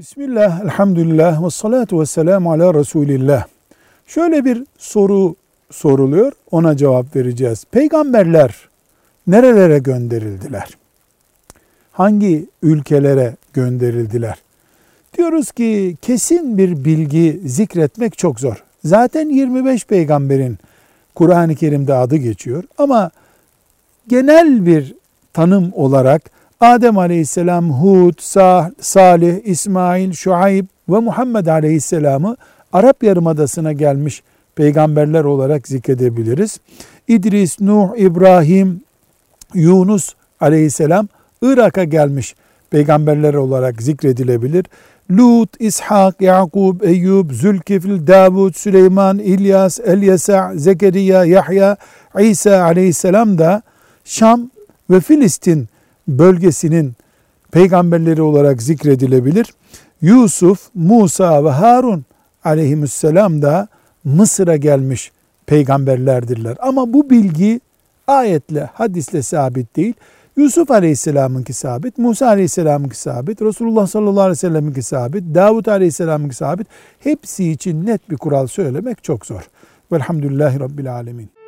Bismillah, elhamdülillah ve salatu ve selamu ala Resulillah. Şöyle bir soru soruluyor, ona cevap vereceğiz. Peygamberler nerelere gönderildiler? Hangi ülkelere gönderildiler? Diyoruz ki kesin bir bilgi zikretmek çok zor. Zaten 25 peygamberin Kur'an-ı Kerim'de adı geçiyor ama genel bir tanım olarak Adem aleyhisselam, Hud, Salih, İsmail, Şuayb ve Muhammed aleyhisselamı Arap Yarımadası'na gelmiş peygamberler olarak zikredebiliriz. İdris, Nuh, İbrahim, Yunus aleyhisselam Irak'a gelmiş peygamberler olarak zikredilebilir. Lut, İshak, Yakub, Eyyub, Zülkifl, Davud, Süleyman, İlyas, Elyesa, Zekeriya, Yahya, İsa aleyhisselam da Şam ve Filistin bölgesinin peygamberleri olarak zikredilebilir. Yusuf, Musa ve Harun aleyhisselam da Mısır'a gelmiş peygamberlerdirler. Ama bu bilgi ayetle, hadisle sabit değil. Yusuf Aleyhisselam'ınki sabit, Musa Aleyhisselam'ınki sabit, Resulullah sallallahu aleyhi ve sellem'inki sabit, Davut Aleyhisselam'ınki sabit. Hepsi için net bir kural söylemek çok zor. Velhamdülillahi Rabbil Alemin.